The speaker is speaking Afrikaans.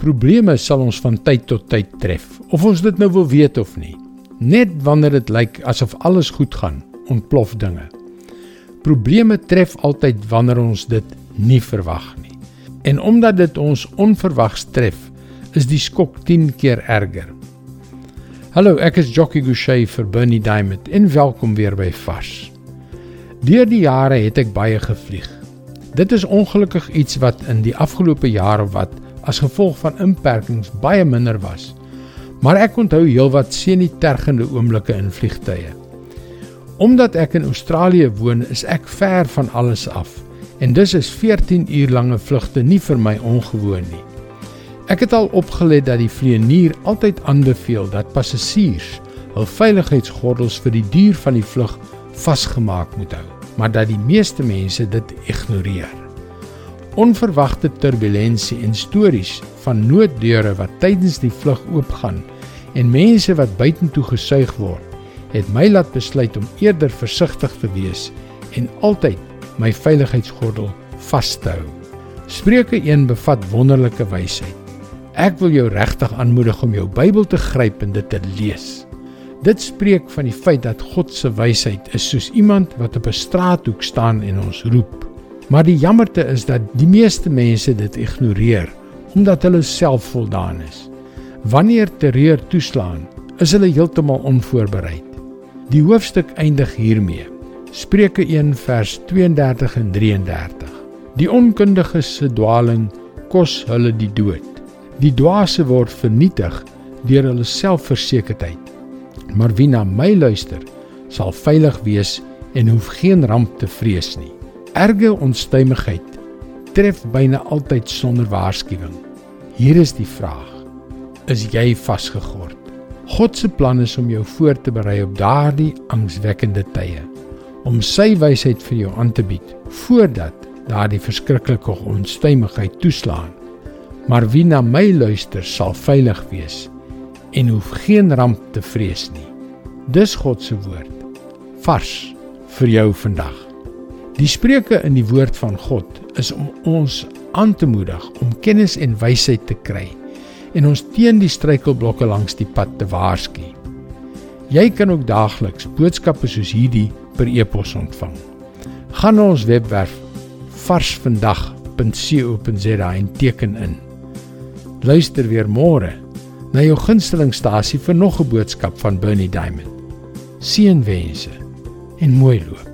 Probleme sal ons van tyd tot tyd tref, of ons dit nou wil weet of nie. Net wanneer dit lyk asof alles goed gaan, ontplof dinge. Probleme tref altyd wanneer ons dit nie verwag nie. En omdat dit ons onverwags tref, is die skok 10 keer erger. Hallo, ek is Jockey Gouchee vir Bernie Diamond en welkom weer by Vars. Deur die jare het ek baie gevlieg. Dit is ongelukkig iets wat in die afgelope jare wat as gevolg van inperkings baie minder was. Maar ek onthou heelwat senuitergende oomblikke in vliegtye. Omdat ek in Australië woon, is ek ver van alles af en dus is 14 uur lange vlugte nie vir my ongewoon nie. Ek het al opgelet dat die vlieënier altyd aanbeveel dat passasiers hul veiligheidsgordels vir die duur van die vlug vasgemaak moet hou, maar dat die meeste mense dit ignoreer onverwagte turbulensie en stories van nooddeure wat tydens die vlug oopgaan en mense wat buitentoe gesuig word, het my laat besluit om eerder versigtig te wees en altyd my veiligheidsgordel vas te hou. Spreuke 1 bevat wonderlike wysheid. Ek wil jou regtig aanmoedig om jou Bybel te gryp en dit te lees. Dit spreek van die feit dat God se wysheid is soos iemand wat op 'n straathoek staan en ons roep. Maar die jammerte is dat die meeste mense dit ignoreer omdat hulle selfvoldaan is. Wanneer terreur toeslaan, is hulle heeltemal onvoorbereid. Die hoofstuk eindig hiermee. Spreuke 1 vers 32 en 33. Die onkundiges se dwaaling kos hulle die dood. Die dwaase word vernietig deur hulle selfversekerdheid. Maar wie na my luister, sal veilig wees en hoef geen ramp te vrees nie. Erge onstuimigheid tref byna altyd sonder waarskuwing. Hier is die vraag: Is jy vasgegord? God se plan is om jou voor te berei op daardie angswekkende tye, om sy wysheid vir jou aan te bied voordat daardie verskriklike onstuimigheid toeslaan. Maar wie na my luister, sal veilig wees en hoef geen ramp te vrees nie. Dis God se woord vars vir jou vandag. Die spreuke in die woord van God is om ons aan te moedig om kennis en wysheid te kry en ons teen die struikelblokke langs die pad te waarsku. Jy kan ook daagliks boodskappe soos hierdie per e-pos ontvang. Gaan na ons webwerf varsvandag.co.za en teken in. Luister weer môre na jou gunstelingstasie vir nog 'n boodskap van Bernie Diamond. Seënwense en mooi loop.